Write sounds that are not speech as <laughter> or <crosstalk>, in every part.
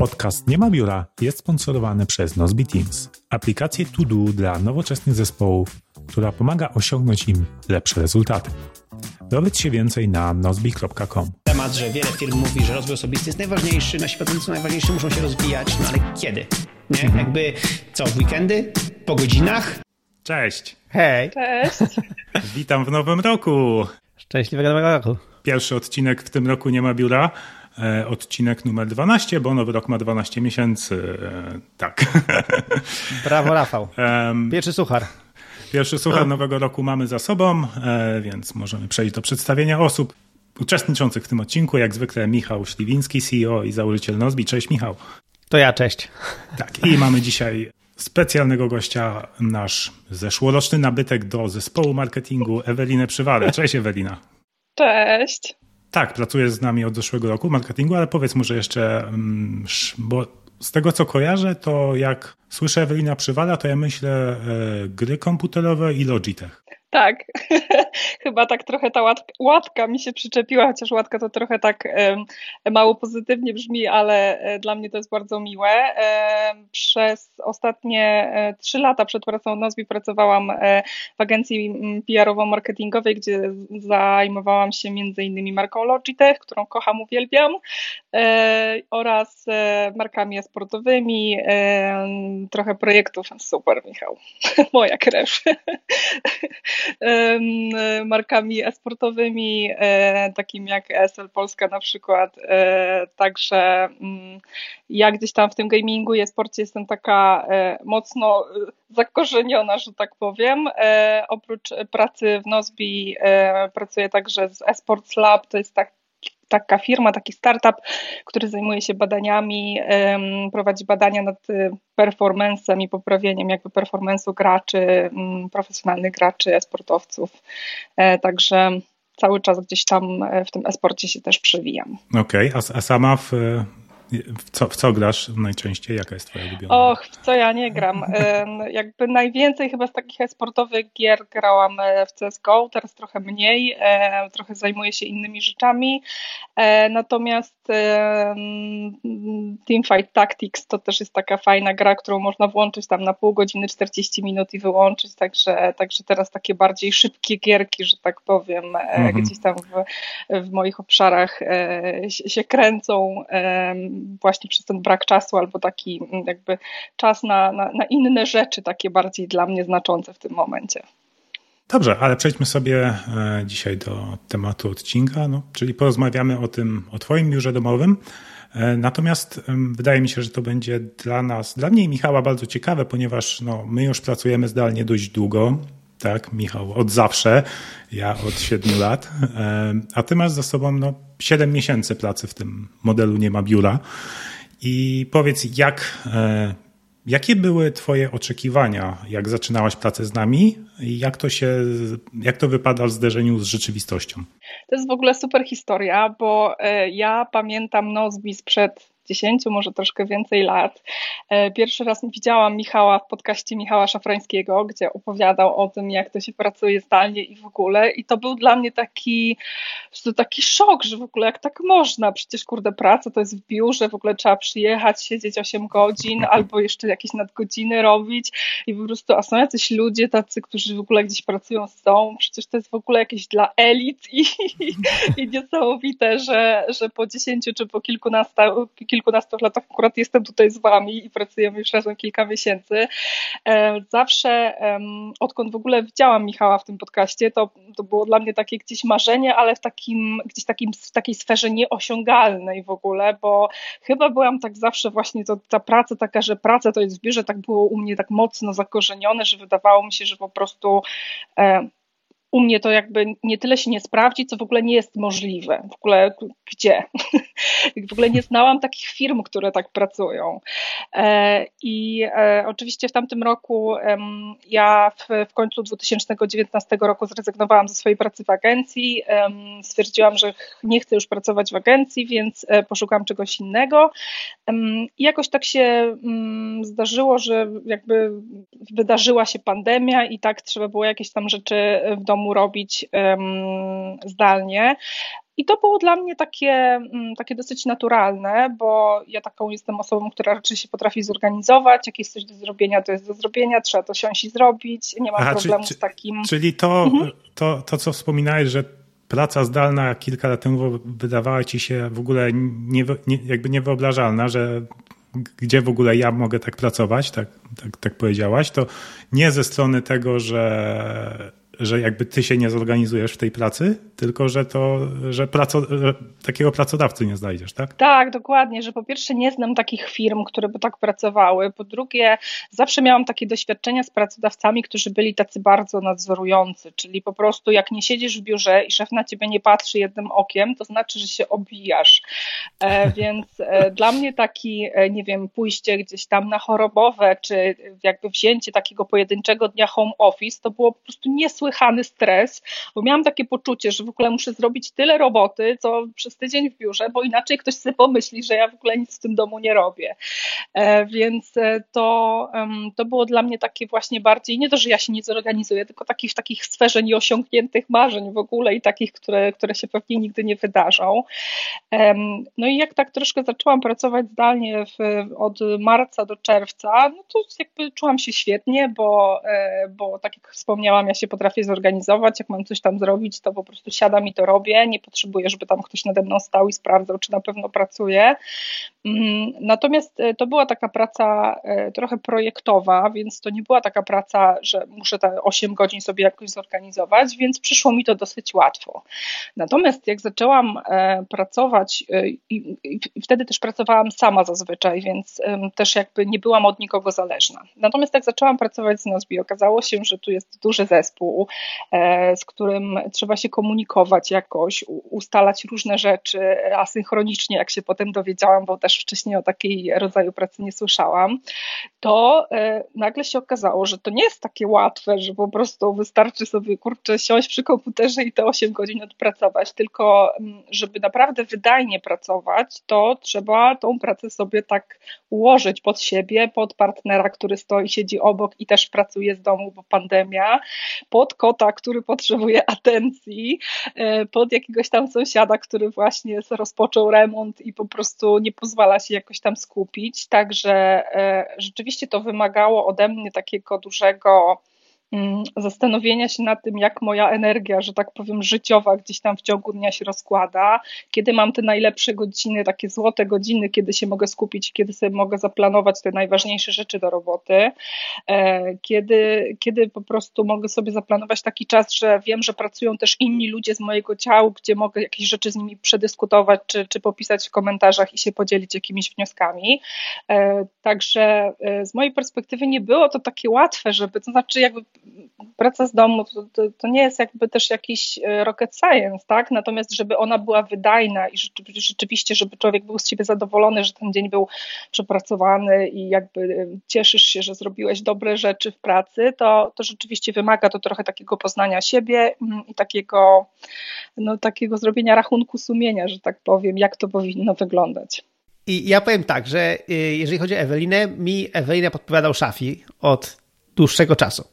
Podcast Nie ma biura jest sponsorowany przez Nozbi Teams, aplikację to do dla nowoczesnych zespołów, która pomaga osiągnąć im lepsze rezultaty. Dowiedz się więcej na nozbi.com. Temat, że wiele firm mówi, że rozwój osobisty jest najważniejszy, nasi pracownicy najważniejsi muszą się rozwijać, no ale kiedy? Nie? Mhm. Jakby co, w weekendy? Po godzinach? Cześć! Hej! Cześć. Witam w nowym roku! Szczęśliwego nowego roku. Pierwszy odcinek w tym roku nie ma biura. E, odcinek numer 12, bo nowy rok ma 12 miesięcy. E, tak. <laughs> Brawo Rafał. Pierwszy suchar. Pierwszy słuchar nowego roku mamy za sobą, e, więc możemy przejść do przedstawienia osób uczestniczących w tym odcinku. Jak zwykle Michał Śliwiński, CEO i założyciel Nozbi. Cześć Michał. To ja, cześć. Tak, i mamy dzisiaj specjalnego gościa, nasz zeszłoroczny nabytek do zespołu marketingu, Ewelinę Przywalę. Cześć Ewelina. Cześć. Tak, pracujesz z nami od zeszłego roku w marketingu, ale powiedz może jeszcze, mm, bo z tego co kojarzę, to jak słyszę Ewelina Przywala, to ja myślę e, gry komputerowe i Logitech. Tak, <laughs> chyba tak trochę ta łat, łatka mi się przyczepiła, chociaż łatka to trochę tak mało pozytywnie brzmi, ale e, dla mnie to jest bardzo miłe. Przez ostatnie e, trzy lata przed pracą w Nozbi pracowałam e, w agencji mm, PR-owo-marketingowej, gdzie zajmowałam się między innymi marką Logitech, którą kocham, uwielbiam, oraz e, markami sportowymi, e, trochę projektów. Super, Michał, <laughs> moja krew. <laughs> markami e-sportowymi, e, takimi jak ESL Polska na przykład. E, także mm, ja gdzieś tam w tym gamingu i e-sporcie jestem taka e, mocno e, zakorzeniona, że tak powiem. E, oprócz pracy w Nozbi e, pracuję także z eSports Lab, to jest tak taka firma, taki startup, który zajmuje się badaniami, prowadzi badania nad y, performancem i poprawieniem jakby performance'u graczy, mm, profesjonalnych graczy, e-sportowców. E, Także cały czas gdzieś tam e, w tym e-sporcie się też przewijam. Okej, a, a sama w, w, co, w co grasz najczęściej? Jaka jest twoja ulubiona? Och, w co ja nie gram. Jakby najwięcej chyba z takich e-sportowych gier grałam e, w CSGO, teraz trochę mniej, trochę zajmuję się innymi rzeczami. E, Natomiast Teamfight Tactics to też jest taka fajna gra, którą można włączyć tam na pół godziny, 40 minut i wyłączyć, także, także teraz takie bardziej szybkie gierki, że tak powiem, e, Mhm. gdzieś tam w, w moich obszarach się kręcą właśnie przez ten brak czasu albo taki mm, jakby czas na, na, na inne rzeczy, takie bardziej dla mnie znaczące w tym momencie. Dobrze, ale przejdźmy sobie e, dzisiaj do tematu odcinka, no, czyli porozmawiamy o tym, o Twoim biurze domowym. E, Natomiast wydaje mi się, że to będzie dla nas, dla mnie i Michała bardzo ciekawe, ponieważ no, my już pracujemy zdalnie dość długo. Tak, Michał, od zawsze, ja od siedmiu lat, E, a ty masz za sobą no, 7 miesięcy pracy w tym modelu nie ma biura. I powiedz, jak, e, jakie były Twoje oczekiwania, jak zaczynałaś pracę z nami i jak to się, jak to wypada w zderzeniu z rzeczywistością? To jest w ogóle super historia, bo e, ja pamiętam Nozbi sprzed 10, może troszkę więcej lat. E, Pierwszy raz widziałam Michała w podcaście Michała Szafrańskiego, gdzie opowiadał o tym, jak to się pracuje zdalnie i w ogóle. I to był dla mnie taki, to taki szok, że w ogóle jak tak można? Przecież kurde, praca to jest w biurze, w ogóle trzeba przyjechać, siedzieć 8 godzin <laughs> albo jeszcze jakieś nadgodziny robić i po prostu, a są jacyś ludzie tacy, którzy w ogóle gdzieś pracują, są, przecież to jest w ogóle jakieś dla elit i, <laughs> i niesamowite, że, że po 10 czy po kilkunastu, kilkunastu latach akurat jestem tutaj z wami i pracujemy już razem kilka miesięcy. E, Zawsze, odkąd w ogóle widziałam Michała w tym podcaście, to, to było dla mnie takie gdzieś marzenie, ale w takim, gdzieś takim, w takiej sferze nieosiągalnej w ogóle, bo chyba byłam tak zawsze właśnie, to, ta praca taka, że praca to jest w biurze, tak było u mnie tak mocno zakorzenione, że wydawało mi się, że po prostu e, u mnie to jakby nie tyle się nie sprawdzi, co w ogóle nie jest możliwe. W ogóle gdzie? <laughs> w ogóle nie znałam takich firm, które tak pracują. E, I e, oczywiście w tamtym roku ja w, końcu 2019 roku zrezygnowałam ze swojej pracy w agencji. Stwierdziłam, że nie chcę już pracować w agencji, więc e, poszukałam czegoś innego. I jakoś tak się mm, zdarzyło, że jakby wydarzyła się pandemia i tak trzeba było jakieś tam rzeczy w domu robić zdalnie. I to było dla mnie takie, mm, takie dosyć naturalne, bo ja taką jestem osobą, która raczej się potrafi zorganizować. Jak jest coś do zrobienia, to jest do zrobienia, trzeba to siąść i zrobić. Nie mam Aha, problemu czy, z takim. Czyli to, mhm. to, to, co wspominałeś, że praca zdalna kilka lat temu wydawała ci się w ogóle nie, nie, jakby niewyobrażalna, że gdzie w ogóle ja mogę tak pracować, tak, tak, tak powiedziałaś, to nie ze strony tego, że że jakby ty się nie zorganizujesz w tej pracy, tylko że to, że, praco, takiego pracodawcy nie znajdziesz, tak? Tak, dokładnie, że po pierwsze nie znam takich firm, które by tak pracowały, po drugie zawsze miałam takie doświadczenia z pracodawcami, którzy byli tacy bardzo nadzorujący, czyli po prostu jak nie siedzisz w biurze i szef na ciebie nie patrzy jednym okiem, to znaczy, że się obijasz, e, <laughs> więc e, dla mnie taki, e, nie wiem, pójście gdzieś tam na chorobowe, czy jakby wzięcie takiego pojedynczego dnia home office, to było po prostu niesłychane niesłychany stres, bo miałam takie poczucie, że w ogóle muszę zrobić tyle roboty, co przez tydzień w biurze, bo inaczej ktoś sobie pomyśli, że ja w ogóle nic w tym domu nie robię. E, więc e, to, to było dla mnie takie właśnie bardziej, nie to, że ja się nie zorganizuję, tylko takich, w takich sferze nieosiągniętych marzeń w ogóle i takich, które, które się pewnie nigdy nie wydarzą. No i jak tak troszkę zaczęłam pracować zdalnie w, od marca do czerwca, no to jakby czułam się świetnie, bo, e, bo tak jak wspomniałam, ja się potrafię potrafię zorganizować, jak mam coś tam zrobić, to po prostu siadam i to robię, nie potrzebuję, żeby tam ktoś nade mną stał i sprawdzał, czy na pewno pracuję. Mm, natomiast e, to była taka praca e, trochę projektowa, więc to nie była taka praca, że muszę te 8 godzin sobie jakoś zorganizować, więc przyszło mi to dosyć łatwo. Natomiast jak zaczęłam e, pracować i, wtedy też pracowałam sama zazwyczaj, więc też jakby nie byłam od nikogo zależna. Natomiast jak zaczęłam pracować z Nozbi, okazało się, że tu jest duży zespół, z którym trzeba się komunikować jakoś, ustalać różne rzeczy asynchronicznie, jak się potem dowiedziałam, bo też też wcześniej o takiej rodzaju pracy nie słyszałam, to e, nagle się okazało, że to nie jest takie łatwe, że po prostu wystarczy sobie kurczę siąść przy komputerze i te 8 godzin odpracować, tylko mm, żeby naprawdę wydajnie pracować, to trzeba tą pracę sobie tak ułożyć pod siebie, pod partnera, który stoi, siedzi obok i też pracuje z domu, bo pandemia, pod kota, który potrzebuje atencji, e, pod jakiegoś tam sąsiada, który właśnie rozpoczął remont i po prostu nie pozwala się jakoś tam skupić. Także e, rzeczywiście to wymagało ode mnie takiego dużego zastanowienia się nad tym, jak moja energia, że tak powiem, życiowa gdzieś tam w ciągu dnia się rozkłada, kiedy mam te najlepsze godziny, takie złote godziny, kiedy się mogę skupić, kiedy sobie mogę zaplanować te najważniejsze rzeczy do roboty, e, kiedy, kiedy po prostu mogę sobie zaplanować taki czas, że wiem, że pracują też inni ludzie z mojego ciała, gdzie mogę jakieś rzeczy z nimi przedyskutować, czy, czy popisać w komentarzach i się podzielić jakimiś wnioskami. E, także e, z mojej perspektywy nie było to takie łatwe, żeby, to znaczy jakby praca z domu to, to, to, nie jest jakby też jakiś e, rocket science, tak? Natomiast, żeby ona była wydajna i rzeczywiście, żeby człowiek był z siebie zadowolony, że ten dzień był przepracowany i jakby e, cieszysz się, że zrobiłeś dobre rzeczy w pracy, to, to rzeczywiście wymaga to trochę takiego poznania siebie mm, i takiego, no, takiego zrobienia rachunku sumienia, że tak powiem, jak to powinno wyglądać. I ja powiem tak, że e, jeżeli chodzi o Ewelinę, mi Ewelina podpowiadał Szafi od dłuższego czasu.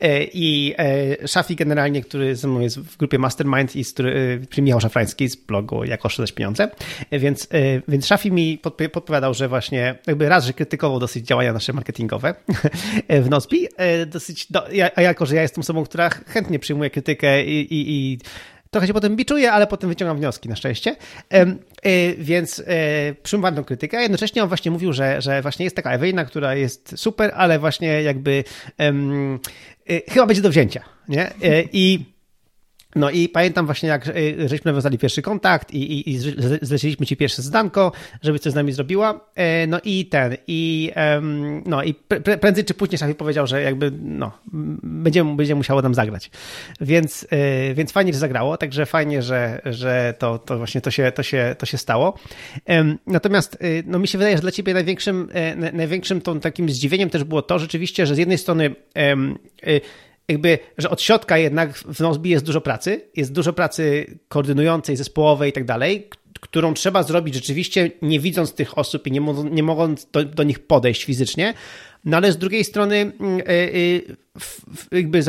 E, I e, Szafi generalnie, który ze mną jest w grupie Mastermind i z który, czyli Michał Szafrański z blogu Jak oszczędzać pieniądze, e, więc, więc Szafi mi podpowiadał, że właśnie jakby raz, że krytykował dosyć działania nasze marketingowe <laughs> w Nozbi, dosyć, do, a jako, że ja jestem osobą, która chętnie przyjmuje krytykę i, i, i Trochę się potem biczuję, ale potem wyciągam wnioski na szczęście. E, więc e, przyjmowałem tą krytykę, a jednocześnie on właśnie mówił, że, że właśnie jest taka Ewelina, która jest super, ale właśnie jakby e, chyba będzie do wzięcia. Nie? I No i pamiętam właśnie, jak y, żeśmy nawiązali pierwszy kontakt i, i, i zleciliśmy ci pierwsze zdanko, żeby coś z nami zrobiła. E, no i ten, i no i prędzej czy później Szafi powiedział, że jakby no, będzie, będzie musiało nam zagrać. Więc, e, więc fajnie, że zagrało, także fajnie, że, że to, to właśnie to się, to, się, to się stało. Natomiast no mi się wydaje, że dla ciebie największym, e, największym tą takim zdziwieniem też było to rzeczywiście, że z jednej strony jakby, że od środka jednak w Nozbi jest dużo pracy, jest dużo pracy koordynującej, zespołowej i tak dalej, którą trzeba zrobić rzeczywiście nie widząc tych osób i nie, nie mogąc do, do nich podejść fizycznie, no ale z drugiej strony mm, e, e, jakby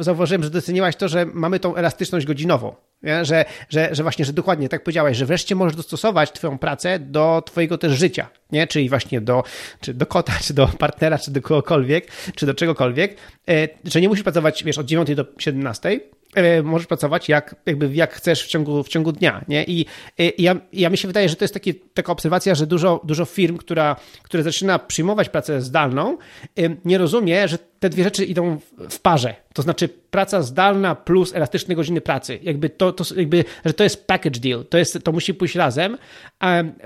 zauważyłem, że doceniłaś to, że mamy tą elastyczność godzinową. Że, że, że właśnie, że dokładnie tak powiedziałaś, że wreszcie możesz dostosować twoją pracę do twojego też życia, nie? Czyli właśnie do, czy do kota, czy do partnera, czy do kogokolwiek, czy do czegokolwiek, e, że nie musisz pracować, wiesz, od 9 do 17, E, możesz pracować jak, jakby jak chcesz w ciągu, w ciągu dnia. Nie? I, e, ja, ja mi się wydaje, że to jest taki, taka obserwacja, że dużo, dużo firm, która, które zaczyna przyjmować pracę zdalną, e, nie rozumie, że te dwie rzeczy idą w parze. To znaczy praca zdalna plus elastyczne godziny pracy. Jakby to, to, jakby, że to jest package deal. To, jest, to musi pójść razem,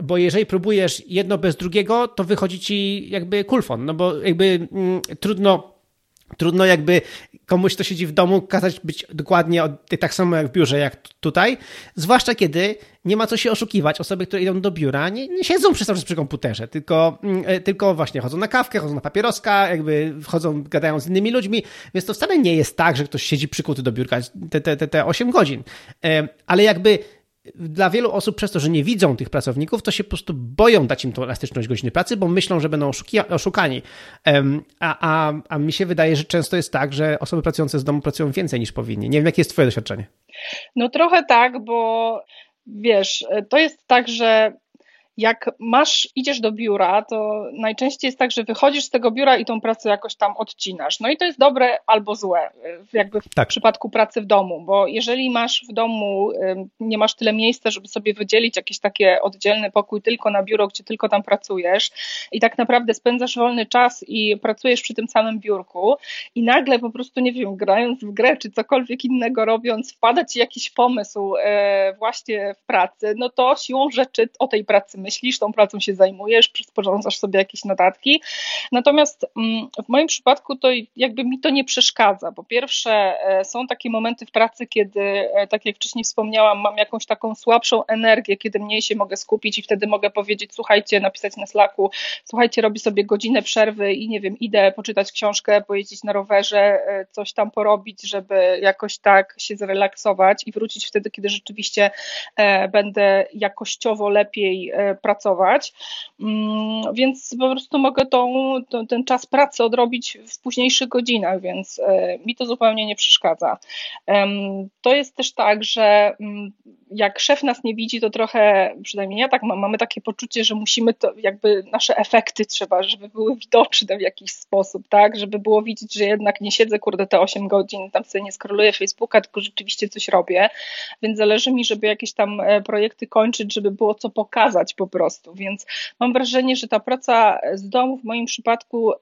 bo jeżeli próbujesz jedno bez drugiego, to wychodzi ci jakby kulfon, no bo jakby mm, trudno Trudno jakby komuś, kto siedzi w domu, kazać być dokładnie tak samo jak w biurze, jak tutaj. Zwłaszcza kiedy nie ma co się oszukiwać. Osoby, które idą do biura, nie, nie siedzą przez cały czas przy komputerze, tylko, mm, e, tylko właśnie chodzą na kawkę, chodzą na papieroska, jakby wchodzą, gadają z innymi ludźmi, więc to wcale nie jest tak, że ktoś siedzi przykuty do biurka te, te, te, te 8 godzin. E, ale jakby dla wielu osób przez to, że nie widzą tych pracowników, to się po prostu boją dać im tą elastyczność godziny pracy, bo myślą, że będą oszukani. A, a, a mi się wydaje, że często jest tak, że osoby pracujące z domu pracują więcej niż powinni. Nie wiem, jakie jest Twoje doświadczenie? No trochę tak, bo wiesz, to jest tak, że jak masz, idziesz do biura, to najczęściej jest tak, że wychodzisz z tego biura i tą pracę jakoś tam odcinasz. No i to jest dobre albo złe, jakby w tak. przypadku pracy w domu, bo jeżeli masz w domu, nie masz tyle miejsca, żeby sobie wydzielić jakiś taki oddzielny pokój tylko na biuro, gdzie tylko tam pracujesz i tak naprawdę spędzasz wolny czas i pracujesz przy tym samym biurku i nagle po prostu, nie wiem, grając w grę czy cokolwiek innego robiąc, wpada ci jakiś pomysł e, właśnie w pracy, no to siłą rzeczy o tej pracy myślisz, tą pracą się zajmujesz, sporządzasz sobie jakieś notatki. Natomiast mm, w moim przypadku to jakby mi to nie przeszkadza. Po pierwsze, e, są takie momenty w pracy, kiedy, e, tak jak wcześniej wspomniałam, mam jakąś taką słabszą energię, kiedy mniej się mogę skupić i wtedy mogę powiedzieć, słuchajcie, napisać na Slacku, słuchajcie, robię sobie godzinę przerwy i nie wiem, idę poczytać książkę, pojeździć na rowerze, e, coś tam porobić, żeby jakoś tak się zrelaksować i wrócić wtedy, kiedy rzeczywiście będę jakościowo lepiej pracować, mm, więc po prostu mogę tą, ten czas pracy odrobić w późniejszych godzinach, więc e, mi to zupełnie nie przeszkadza. To jest też tak, że mm, jak szef nas nie widzi, to trochę, przynajmniej ja tak mam, mamy takie poczucie, że musimy to, jakby nasze efekty trzeba, żeby były widoczne w jakiś sposób, tak, żeby było widzieć, że jednak nie siedzę, kurde, te 8 godzin, tam sobie nie skroluję Facebooka, tylko rzeczywiście coś robię, więc zależy mi, żeby jakieś tam e, projekty kończyć, żeby było co pokazać po prostu, więc mam wrażenie, że ta praca z domu w moim przypadku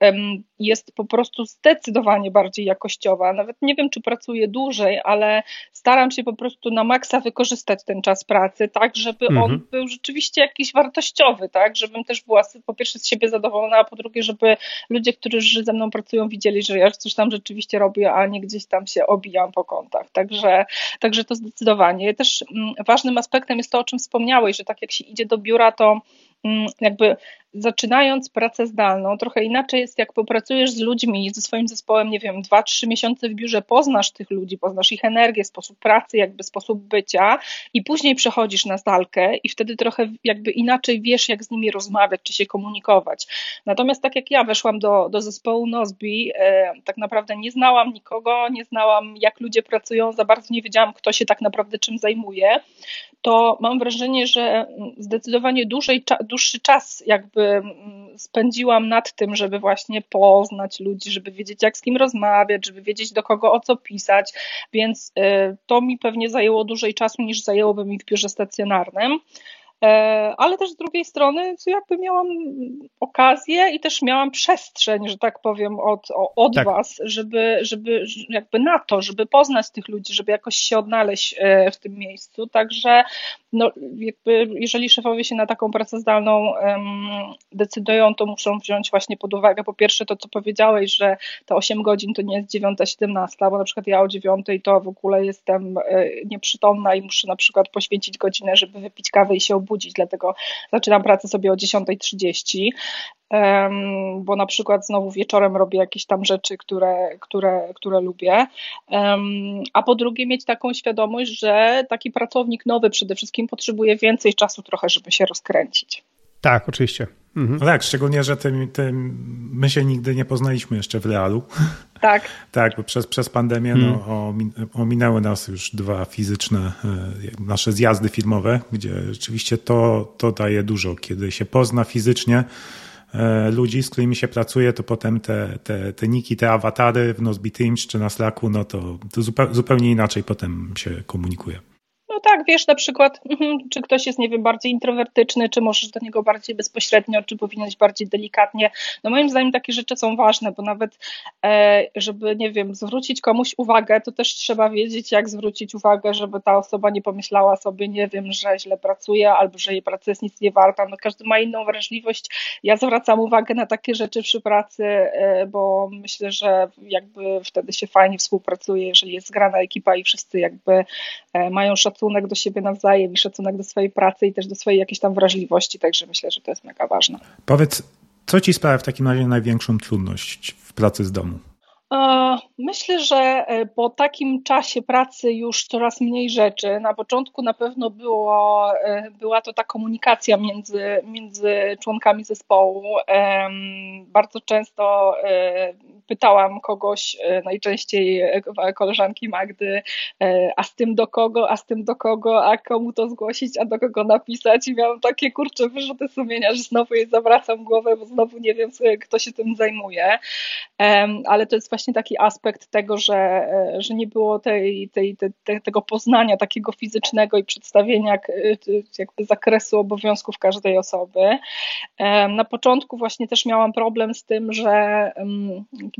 jest po prostu zdecydowanie bardziej jakościowa, nawet nie wiem, czy pracuję dłużej, ale staram się po prostu na maksa wykorzystać ten czas pracy, tak, żeby mhm. on był rzeczywiście jakiś wartościowy, tak, żebym też była po pierwsze z siebie zadowolona, a po drugie, żeby ludzie, którzy ze mną pracują, widzieli, że ja coś tam rzeczywiście robię, a nie gdzieś tam się obijam po kątach. Także, także to zdecydowanie. Też mm, ważnym aspektem jest to, o czym wspomniałeś, że tak jak się idzie do biura, to mm, jakby zaczynając pracę zdalną, trochę inaczej jest, jak popracujesz z ludźmi, ze swoim zespołem, nie wiem, dwa, trzy miesiące w biurze, poznasz tych ludzi, poznasz ich energię, sposób pracy, jakby sposób bycia i później przechodzisz na zdalkę i wtedy trochę jakby inaczej wiesz, jak z nimi rozmawiać, czy się komunikować. Natomiast tak jak ja weszłam do, do zespołu Nozbi, e, tak naprawdę nie znałam nikogo, nie znałam, jak ludzie pracują, za bardzo nie wiedziałam, kto się tak naprawdę czym zajmuje, to mam wrażenie, że zdecydowanie dłużej, dłuższy czas jakby Mm, spędziłam nad tym, żeby właśnie poznać ludzi, żeby wiedzieć, jak z kim rozmawiać, żeby wiedzieć, do kogo o co pisać, więc y, to mi pewnie zajęło dłużej czasu niż zajęłoby mi w biurze stacjonarnym. Ale też z drugiej strony jakby miałam okazję i też miałam przestrzeń, że tak powiem, od, od tak. Was, żeby, żeby jakby na to, żeby poznać tych ludzi, żeby jakoś się odnaleźć w tym miejscu. Także no, jakby jeżeli szefowie się na taką pracę zdalną um, decydują, to muszą wziąć właśnie pod uwagę po pierwsze to, co powiedziałeś, że te 8 godzin to nie jest 9-17, bo na przykład ja o 9 to w ogóle jestem e, nieprzytomna i muszę na przykład poświęcić godzinę, żeby wypić kawę i się obudzić, dlatego zaczynam pracę sobie o 10.30 bo na przykład znowu wieczorem robię jakieś tam rzeczy, które, które, które lubię. A po drugie, mieć taką świadomość, że taki pracownik nowy przede wszystkim potrzebuje więcej czasu trochę, żeby się rozkręcić. Tak, oczywiście. Mhm. No tak, szczególnie, że tym, tym my się nigdy nie poznaliśmy jeszcze w realu. <laughs> Tak. <laughs> tak, bo przez, przez pandemię no, hmm. ominęły nas już dwa fizyczne e, nasze zjazdy filmowe, gdzie rzeczywiście to, to daje dużo. Kiedy się pozna fizycznie, E, ludzi, z którymi się pracuje, to potem te, te, te niki, te awatary w Nozbe Teams czy na Slacku, no to, to zupełnie inaczej potem się komunikuje. No tak, wiesz na przykład, mhm, czy ktoś jest, nie wiem, bardziej introwertyczny, czy możesz do niego bardziej bezpośrednio, czy powinieneś bardziej delikatnie. No moim zdaniem takie rzeczy są ważne, bo nawet e, żeby, nie wiem, zwrócić komuś uwagę, to też trzeba wiedzieć, jak zwrócić uwagę, żeby ta osoba nie pomyślała sobie, nie wiem, że źle pracuje, albo że jej praca jest nic nie warta. No każdy ma inną wrażliwość. Ja zwracam uwagę na takie rzeczy przy pracy, e, bo myślę, że jakby wtedy się fajnie współpracuje, jeżeli jest zgrana ekipa i wszyscy jakby e, mają szacunek szacunek do siebie nawzajem i szacunek do swojej pracy i też do swojej jakiejś tam wrażliwości, także myślę, że to jest mega ważne. Powiedz, co ci sprawia w takim razie największą trudność w pracy z domu? Myślę, że e, po takim czasie pracy już coraz mniej rzeczy. Na początku na pewno było, e, była to ta komunikacja między, między członkami zespołu. Bardzo często e, pytałam kogoś, najczęściej koleżanki Magdy, a z tym do kogo, a z tym do kogo, a komu to zgłosić, a do kogo napisać. I miałam takie kurcze wyrzuty sumienia, że znowu jej zawracam głowę, bo znowu nie wiem, kto się tym zajmuje. Ale to jest właśnie właśnie taki aspekt tego, że, e, że nie było tej, tej, tego poznania takiego fizycznego i przedstawienia jakby zakresu obowiązków każdej osoby. Na początku właśnie też miałam problem z tym, że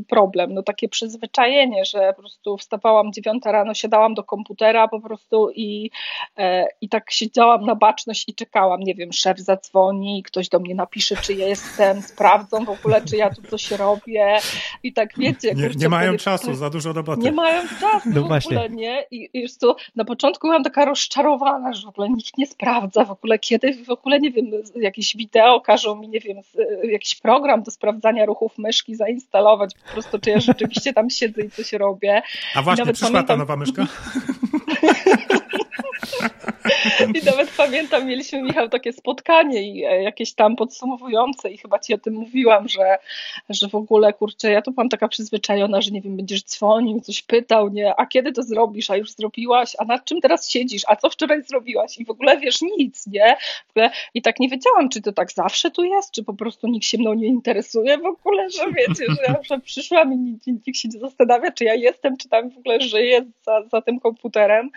problem, no takie przyzwyczajenie, że po prostu wstawałam dziewiąta rano, siadałam do komputera po prostu i, e, i tak siedziałam na baczność i czekałam, nie wiem, szef zadzwoni, ktoś do mnie napisze, czy ja jestem, sprawdzą w ogóle, czy ja tu coś robię. I tak wiecie, nie, nie mają czasu, za dużo roboty. Nie mają czasu no w właśnie. ogóle, nie? I, i już tu na początku byłam taka rozczarowana, że w ogóle nikt nie sprawdza w ogóle, kiedy w ogóle, nie wiem, jakieś wideo każą mi, nie wiem, jakiś program do sprawdzania ruchów myszki zainstalować, po prostu, czy ja rzeczywiście tam siedzę i coś robię. A właśnie, przyszła pamiętam... ta nowa myszka? <laughs> I nawet pamiętam, mieliśmy, Michał, takie spotkanie i e, jakieś tam podsumowujące i chyba ci o tym mówiłam, że, że w ogóle, kurczę, ja tu byłam taka przyzwyczajona, że nie wiem, będziesz dzwonił, coś pytał, nie, a kiedy to zrobisz, a już zrobiłaś, a nad czym teraz siedzisz, a co wczoraj zrobiłaś? I w ogóle wiesz nic, nie? I tak nie wiedziałam, czy to tak zawsze tu jest, czy po prostu nikt się mną nie interesuje w ogóle, że wiecie, że ja przyszłam i nikt, nikt się nie zastanawia, czy ja jestem, czy tam w ogóle żyję za, za tym komputerem.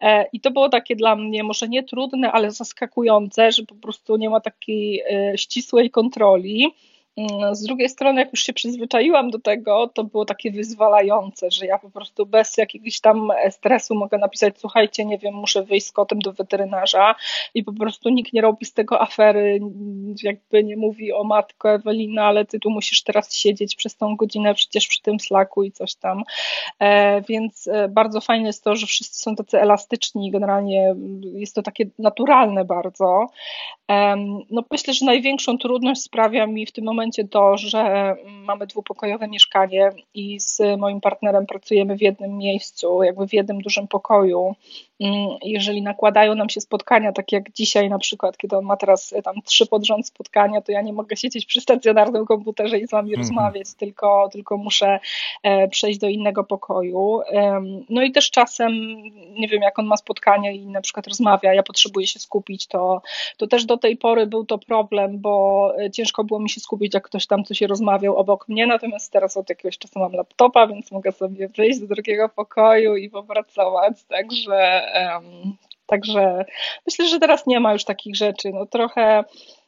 E, I to było takie dla mnie może nie trudne, ale zaskakujące, że po prostu nie ma takiej e, ścisłej kontroli. Mm, z drugiej strony, jak już się przyzwyczaiłam do tego, to było takie wyzwalające, że ja po prostu bez jakiegoś tam stresu mogę napisać: Słuchajcie, nie wiem, muszę wyjść z kotem do weterynarza, i po prostu nikt nie robi z tego afery, jakby nie mówi o matko Ewelina, ale ty tu musisz teraz siedzieć przez tą godzinę przecież przy tym slaku i coś tam. E, więc e, bardzo fajne jest to, że wszyscy są tacy elastyczni, generalnie jest to takie naturalne bardzo. No myślę, że największą trudność sprawia mi w tym momencie, momencie to, że mamy dwupokojowe mieszkanie i z moim partnerem pracujemy w jednym miejscu, jakby w jednym dużym pokoju. Mm, jeżeli nakładają nam się spotkania, tak jak dzisiaj na przykład, kiedy on ma teraz e, tam trzy pod rząd spotkania, to ja nie mogę siedzieć przy stacjonarnym komputerze i z wami -hmm. rozmawiać, tylko, tylko muszę e, przejść do innego pokoju. No i też czasem, nie wiem, jak on ma spotkania i na przykład rozmawia, ja potrzebuję się skupić, to, to też do tej pory był to problem, bo e, ciężko było mi się skupić, jak ktoś tam coś rozmawiał obok mnie, natomiast teraz od jakiegoś czasu mam laptopa, więc mogę sobie wyjść do drugiego pokoju i popracować, także Także myślę, że teraz nie ma już takich rzeczy. No trochę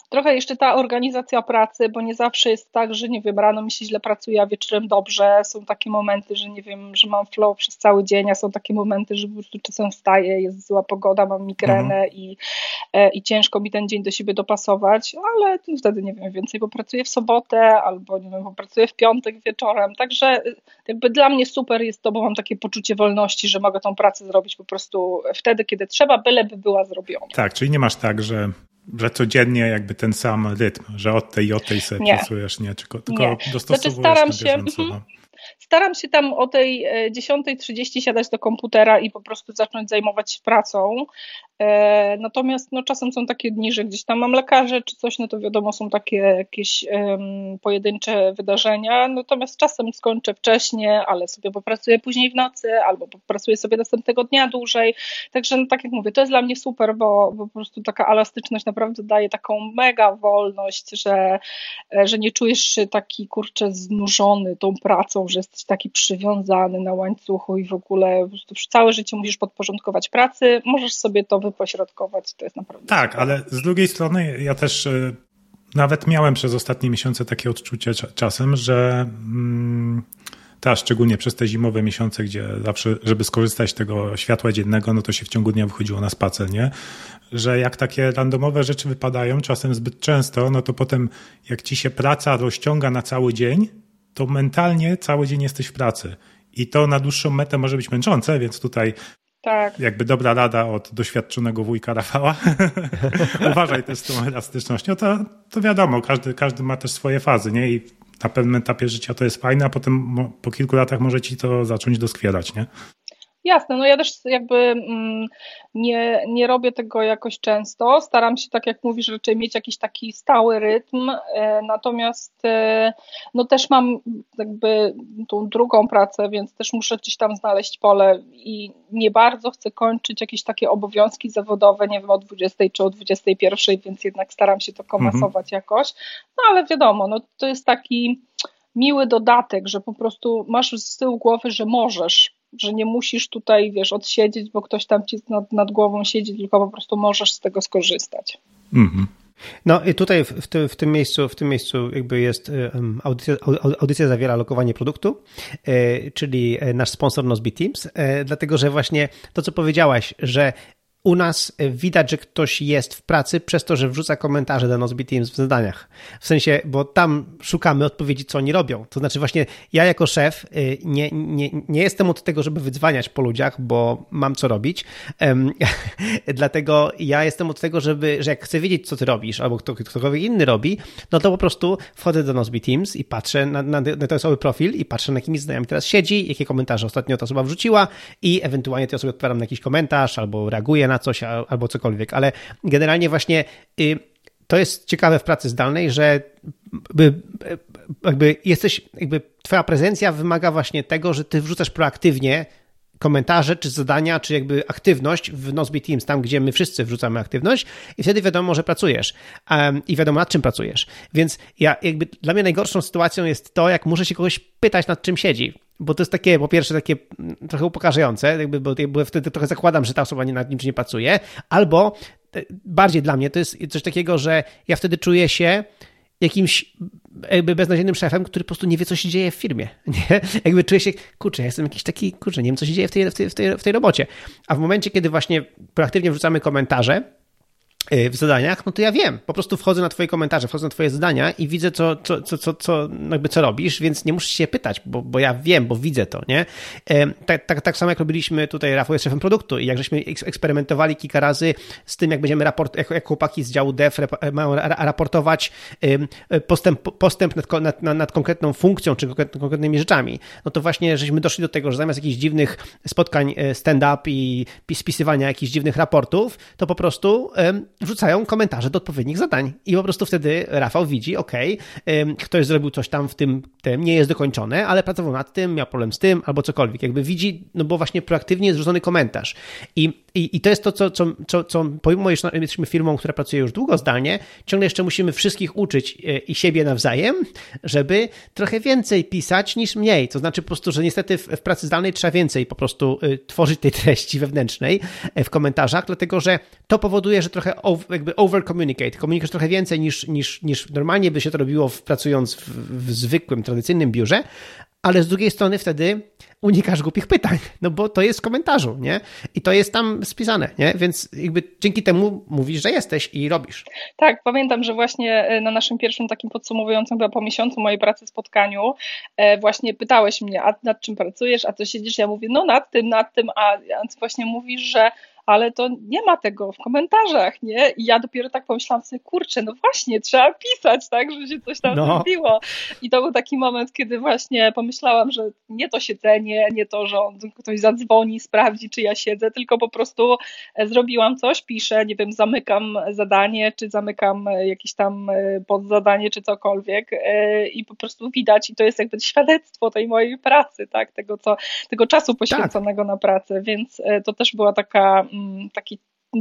trochę jeszcze ta organizacja pracy, bo nie zawsze jest tak, że nie wiem, rano mi się źle pracuje, a wieczorem dobrze. Są takie momenty, że nie wiem, że mam flow przez cały dzień, a są takie momenty, że po prostu czasem wstaję, jest zła pogoda, mam migrenę mhm. i, e, i ciężko mi ten dzień do siebie dopasować, ale wtedy nie wiem, więcej popracuję w sobotę albo nie wiem, popracuję w piątek wieczorem. Także e, jakby dla mnie super jest to, bo mam takie poczucie wolności, że mogę tą pracę zrobić po prostu wtedy, kiedy trzeba, byleby była zrobiona. Tak, czyli nie masz tak, że że codziennie jakby ten sam rytm, że od tej i od tej sobie nie. pracujesz, nie? Tylko, tylko nie. dostosowujesz znaczy staram się, mhm. no. Staram się tam o tej 10.30 e, siadać do komputera i po prostu zacząć zajmować się pracą. E, natomiast no, czasem są takie dni, że gdzieś tam mam lekarzy czy coś, no to wiadomo, są takie jakieś um, pojedyncze wydarzenia. Natomiast czasem skończę wcześniej, ale sobie popracuję później w nocy, albo popracuję sobie następnego dnia dłużej. Także, no, tak jak mówię, to jest dla mnie super, bo, bo po prostu taka elastyczność naprawdę daje taką mega wolność, że, że nie czujesz się taki kurczę znużony tą pracą, że jesteś taki przywiązany na łańcuchu i w ogóle po prostu całe życie musisz podporządkować pracy. Możesz sobie to wypośrodkować, to jest naprawdę. Tak, ale z drugiej strony ja też e, nawet miałem przez ostatnie miesiące takie odczucie czasem, że mm, ta, szczególnie przez te zimowe miesiące, gdzie zawsze, żeby skorzystać z tego światła dziennego, no to się w ciągu dnia wychodziło na spacer, nie? Że jak takie randomowe rzeczy wypadają, czasem zbyt często, no to potem jak ci się praca rozciąga na cały dzień, to mentalnie cały dzień jesteś w pracy. I to na dłuższą metę może być męczące, więc tutaj tak. Jakby dobra rada od doświadczonego wujka Rafała. <laughs> Uważaj też z tą elastycznością. To, to wiadomo, każdy, każdy ma też swoje fazy, nie? I na pewnym etapie życia to jest fajne, a potem po kilku latach może ci to zacząć doskwierać, nie? Jasne, no ja też jakby mm, nie, nie robię tego jakoś często. Staram się, tak jak mówisz, raczej mieć jakiś taki stały rytm. E, natomiast e, no też mam jakby tą drugą pracę, więc też muszę gdzieś tam znaleźć pole i nie bardzo chcę kończyć jakieś takie obowiązki zawodowe, nie wiem, o 20 czy o 21, więc jednak staram się to komasować mhm. jakoś. No ale wiadomo, no to jest taki miły dodatek, że po prostu masz z tyłu głowy, że możesz że nie musisz tutaj, wiesz, odsiedzieć, bo ktoś tam ci nad, nad głową siedzi, tylko po prostu możesz z tego skorzystać. Mhm. No i tutaj w, w, tym miejscu, w tym miejscu jakby jest audycja, audycja zawiera lokowanie produktu, e, czyli e, nasz sponsor Nozbe Teams, e, dlatego że właśnie to, co powiedziałaś, że u nas widać, że ktoś jest w pracy przez to, że wrzuca komentarze do Nozbe Teams w zadaniach. W sensie, bo tam szukamy odpowiedzi, co oni robią. To znaczy właśnie ja jako szef y, nie, nie, nie jestem od tego, żeby wydzwaniać po ludziach, bo mam co robić. <laughs> Dlatego ja jestem od tego, żeby, że jak chcę wiedzieć, co ty robisz, albo kto, ktokolwiek inny robi, no to po prostu wchodzę do Nozbe Teams i patrzę na, na, na ten osoby profil i patrzę, na jakimi zdaniami teraz siedzi, jakie komentarze ostatnio ta osoba wrzuciła i ewentualnie tej osobie odpowiadam na jakiś komentarz albo reaguję na coś albo cokolwiek, ale generalnie właśnie y, to jest ciekawe w pracy zdalnej, że jakby jesteś, jakby twoja prezencja wymaga właśnie tego, że ty wrzucasz proaktywnie komentarze, czy zadania, czy jakby aktywność w Nozbe Teams, tam gdzie my wszyscy wrzucamy aktywność i wtedy wiadomo, że pracujesz um, i wiadomo nad czym pracujesz. Więc ja jakby dla mnie najgorszą sytuacją jest to, jak muszę się kogoś pytać nad czym siedzi bo to jest takie, po pierwsze, takie mm, trochę upokarzające, jakby, bo, wtedy trochę zakładam, że ta osoba nie, nad niczym nie pracuje, albo bardziej dla mnie to jest coś takiego, że ja wtedy czuję się jakimś jakby beznadziejnym szefem, który po prostu nie wie, co się dzieje w firmie. <laughs> Nie? Jakby czuję się, kurczę, ja jestem jakiś taki, kurczę, nie wiem, co się dzieje w tej, w tej, w tej, w tej robocie. A w momencie, kiedy właśnie proaktywnie wrzucamy komentarze, w zadaniach, no to ja wiem. Po prostu wchodzę na Twoje komentarze, wchodzę na Twoje zadania i widzę, co, co, co, co, co, jakby co robisz, więc nie musisz się pytać, bo, bo ja wiem, bo widzę to, nie? Tak, tak, tak samo jak robiliśmy tutaj, Rafał jest szefem produktu i jak żeśmy eksperymentowali kilka razy z tym, jak będziemy raport, jak, jak chłopaki z działu dev mają raportować postęp, postęp nad, nad, nad konkretną funkcją czy konkretnymi rzeczami, no to właśnie żeśmy doszli do tego, że zamiast jakichś dziwnych spotkań e, stand-up i spisywania jakichś dziwnych raportów, to po prostu wrzucają komentarze do odpowiednich zadań. I po prostu wtedy Rafał widzi, ok, ktoś zrobił coś tam w tym, tym, nie jest dokończone, ale pracował nad tym, miał problem z tym, albo cokolwiek. Jakby widzi, no bo właśnie proaktywnie jest wrzucony komentarz. I, i, i to jest to, co, co, co, co pomimo, że jesteśmy firmą, która pracuje już długo zdalnie, ciągle jeszcze musimy wszystkich uczyć e, i siebie nawzajem, żeby trochę więcej pisać niż mniej. To znaczy po prostu, że niestety w, w pracy zdalnej trzeba więcej po prostu y, tworzyć tej <laughs> treści wewnętrznej e, w komentarzach, dlatego że to powoduje, że trochę jakby over communicate. Komunikujesz trochę więcej niż, niż, niż normalnie by się to robiło w, pracując w, w zwykłym, tradycyjnym biurze, ale z drugiej strony wtedy unikasz głupich pytań, <laughs> no bo to jest w komentarzu, nie? I to jest tam spisane, nie? Więc jakby dzięki temu mówisz, że jesteś i robisz. Tak, pamiętam, że właśnie e, na naszym pierwszym takim podsumowującym chyba po miesiącu mojej pracy spotkaniu e, właśnie pytałeś mnie, a nad czym pracujesz, a co siedzisz? Ja mówię, no nad tym, nad tym, a właśnie mówisz, że ale to nie ma tego w komentarzach, nie? I ja dopiero tak pomyślałam sobie, kurczę, no właśnie, trzeba pisać, tak, że się coś tam no. zrobiło. I to był taki moment, kiedy właśnie pomyślałam, że nie to siedzenie, nie to, że on, ktoś zadzwoni, sprawdzi, czy ja siedzę, tylko po prostu e, zrobiłam coś, piszę, nie wiem, zamykam zadanie, czy zamykam e, jakieś tam e, podzadanie, czy cokolwiek i po prostu widać i to jest jakby świadectwo tej mojej pracy, tak, tego, co, tego czasu poświęconego tak. na pracę, więc to też była taka Mm, taki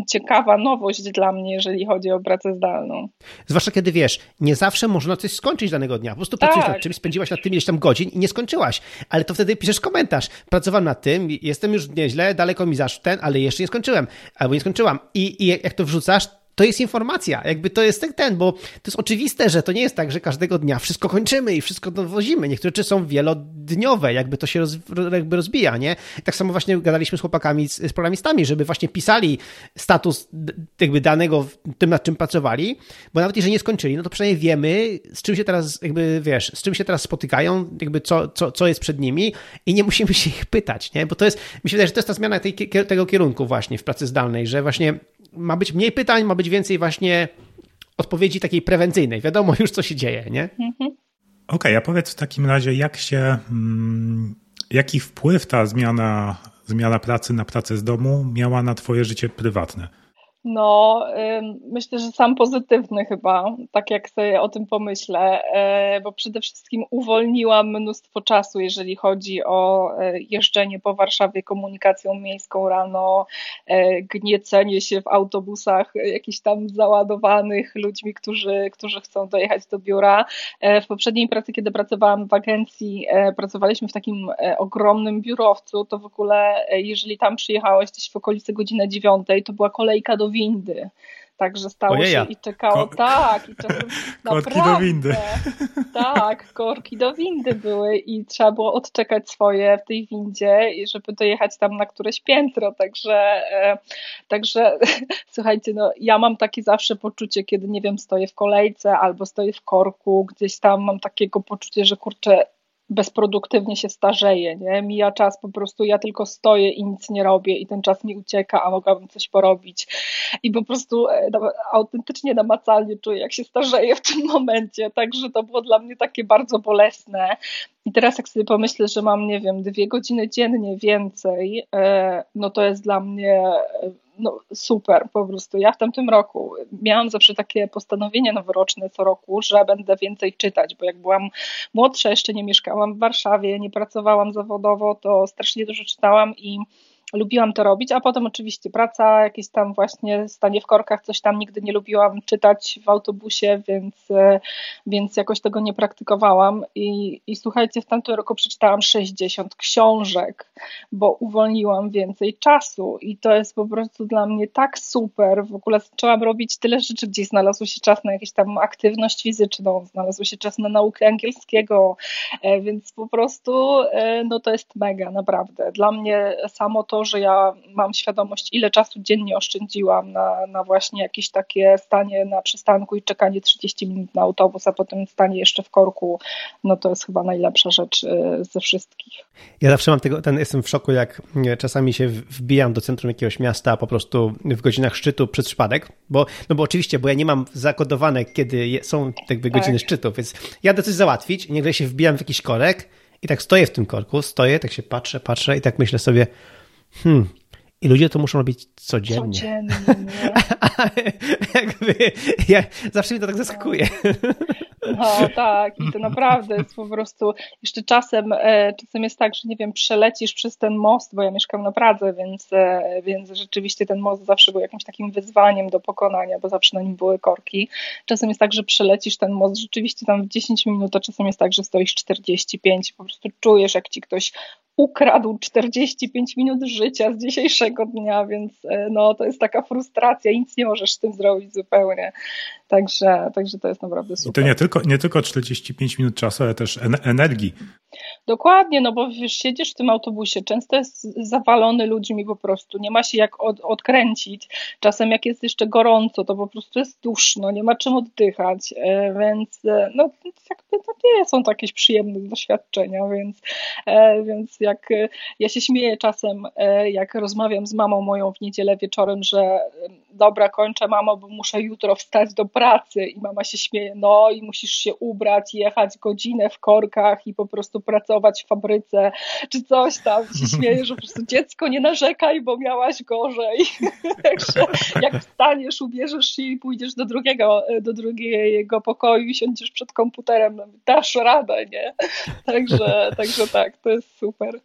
ciekawa nowość dla mnie, jeżeli chodzi o pracę zdalną. Zwłaszcza kiedy wiesz, nie zawsze można coś skończyć danego dnia. Po prostu tak. pracujesz nad czymś, spędziłaś nad tym ileś tam godzin i nie skończyłaś. Ale to wtedy piszesz komentarz. Pracowałem nad tym, jestem już nieźle, daleko mi zaszł ten, ale jeszcze nie skończyłem. Albo nie skończyłam. I, i jak to wrzucasz, to jest informacja, jakby to jest ten, bo to jest oczywiste, że to nie jest tak, że każdego dnia wszystko kończymy i wszystko dowozimy. Niektóre rzeczy są wielodniowe, jakby to się roz, jakby rozbija, nie? Tak samo właśnie gadaliśmy z chłopakami, z, z programistami, żeby właśnie pisali status jakby danego tym, nad czym pracowali, bo nawet jeżeli nie skończyli, no to przynajmniej wiemy, z czym się teraz, jakby wiesz, z czym się teraz spotykają, jakby co, co, co jest przed nimi i nie musimy się ich pytać, nie? Bo to jest, wydaje, że to jest ta zmiana tej, tego kierunku właśnie w pracy zdalnej, że właśnie ma być mniej pytań, ma być więcej właśnie odpowiedzi takiej prewencyjnej. Wiadomo już, co się dzieje, nie? Mhm. Okej, okay, a powiedz w takim razie, jak się, mm, jaki wpływ ta zmiana, zmiana pracy na pracę z domu miała na twoje życie prywatne? No, myślę, że sam pozytywny chyba, tak jak sobie o tym pomyślę, e, bo przede wszystkim uwolniłam mnóstwo czasu, jeżeli chodzi o e, jeżdżenie po Warszawie komunikacją miejską rano, e, gniecenie się w autobusach jakichś tam załadowanych ludźmi, którzy, którzy chcą dojechać do biura. W poprzedniej pracy, kiedy pracowałam w agencji, pracowaliśmy w takim ogromnym biurowcu, to w ogóle, jeżeli tam przyjechałeś gdzieś w okolicy godziny dziewiątej, to była kolejka do windy. Także stało Ojeja. się i czekało. Ko tak, i czasem <laughs> Korki do windy. Tak, korki do windy były i trzeba było odczekać swoje w tej windzie, żeby dojechać tam na któreś piętro. Także, e, także <laughs> słuchajcie, no, ja mam takie zawsze poczucie, kiedy nie wiem, stoję w kolejce albo stoję w korku, gdzieś tam mam takiego poczucie, że kurczę, bezproduktywnie się starzeje, nie? Mija czas, po prostu ja tylko stoję i nic nie robię i ten czas mi ucieka, a mogłabym coś porobić. I po prostu e, autentycznie namacalnie czuję, jak się starzeję w tym momencie, także to było dla mnie takie bardzo bolesne. I teraz jak sobie pomyślę, że mam, nie wiem, dwie godziny dziennie więcej, e, no to jest dla mnie e, no, super po prostu. Ja w tamtym roku miałam zawsze takie postanowienie noworoczne co roku, że będę więcej czytać, bo jak byłam młodsza, jeszcze nie mieszkałam w Warszawie, nie pracowałam zawodowo, to strasznie dużo czytałam i lubiłam to robić, a potem oczywiście praca, jakieś tam właśnie stanie w korkach, coś tam nigdy nie lubiłam czytać w autobusie, więc, e, więc jakoś tego nie praktykowałam i, i słuchajcie, w tamtym roku przeczytałam 60 książek, bo uwolniłam więcej czasu i to jest po prostu dla mnie tak super, w ogóle zaczęłam robić tyle rzeczy, gdzie znalazł się czas na jakąś tam aktywność fizyczną, znalazł się czas na naukę angielskiego, e, więc po prostu e, no to jest mega, naprawdę. Dla mnie samo to to, że ja mam świadomość, ile czasu dziennie oszczędziłam na, na właśnie jakieś takie stanie na przystanku i czekanie 30 minut na autobus, a potem stanie jeszcze w korku, no to jest chyba najlepsza rzecz y, ze wszystkich. Ja zawsze mam tego, ten, jestem w szoku, jak czasami się wbijam do centrum jakiegoś miasta po prostu w godzinach szczytu przez przypadek, bo, no bo oczywiście, bo ja nie mam zakodowane, kiedy są jakby godziny tak. szczytu, więc jadę coś załatwić i nagle się wbijam w jakiś korek i tak stoję w tym korku, stoję, tak się patrzę, patrzę i tak myślę sobie, hmm, I ludzie to muszą robić codziennie. Codziennie. <laughs> Jakby, ja, zawsze mnie to tak zaskakuje. No tak, i to naprawdę jest po prostu, jeszcze czasem, e, czasem jest tak, że nie wiem, przelecisz przez ten most, bo ja mieszkam na Pradze, więc, e, więc rzeczywiście ten most zawsze był jakimś takim wyzwaniem do pokonania, bo zawsze na nim były korki. Czasem jest tak, że przelecisz ten most rzeczywiście tam w 10 minut, a czasem jest tak, że stoisz 45 i po prostu czujesz, jak ci ktoś ukradł 45 minut życia z dzisiejszego dnia, więc e, no, to jest taka frustracja nic nie możesz z tym zrobić zupełnie. Także, także to jest naprawdę super. I to nie tylko, nie tylko 45 minut czasu, ale też energii. Dokładnie, no bo wiesz, siedzisz w tym autobusie, często jest zawalony ludźmi po prostu, nie ma się jak od, odkręcić. Czasem jak jest jeszcze gorąco, to po prostu jest duszno, nie ma czym oddychać, e, więc e, no jakby to nie są to jakieś przyjemne doświadczenia, więc, więc jak ja się śmieję czasem, jak rozmawiam z mamą moją w niedzielę wieczorem, że dobra, kończę mamo, bo muszę jutro wstać do pracy i mama się śmieje, no i musisz się ubrać, jechać godzinę w korkach i po prostu pracować w fabryce, czy coś tam, się <laughs> śmieje, że po prostu dziecko nie narzekaj, bo miałaś gorzej. <laughs> Także jak wstaniesz, ubierzesz się i pójdziesz do drugiego, do drugiego pokoju i siądziesz przed komputerem, no, dasz radę, nie? Także, także tak, to jest super.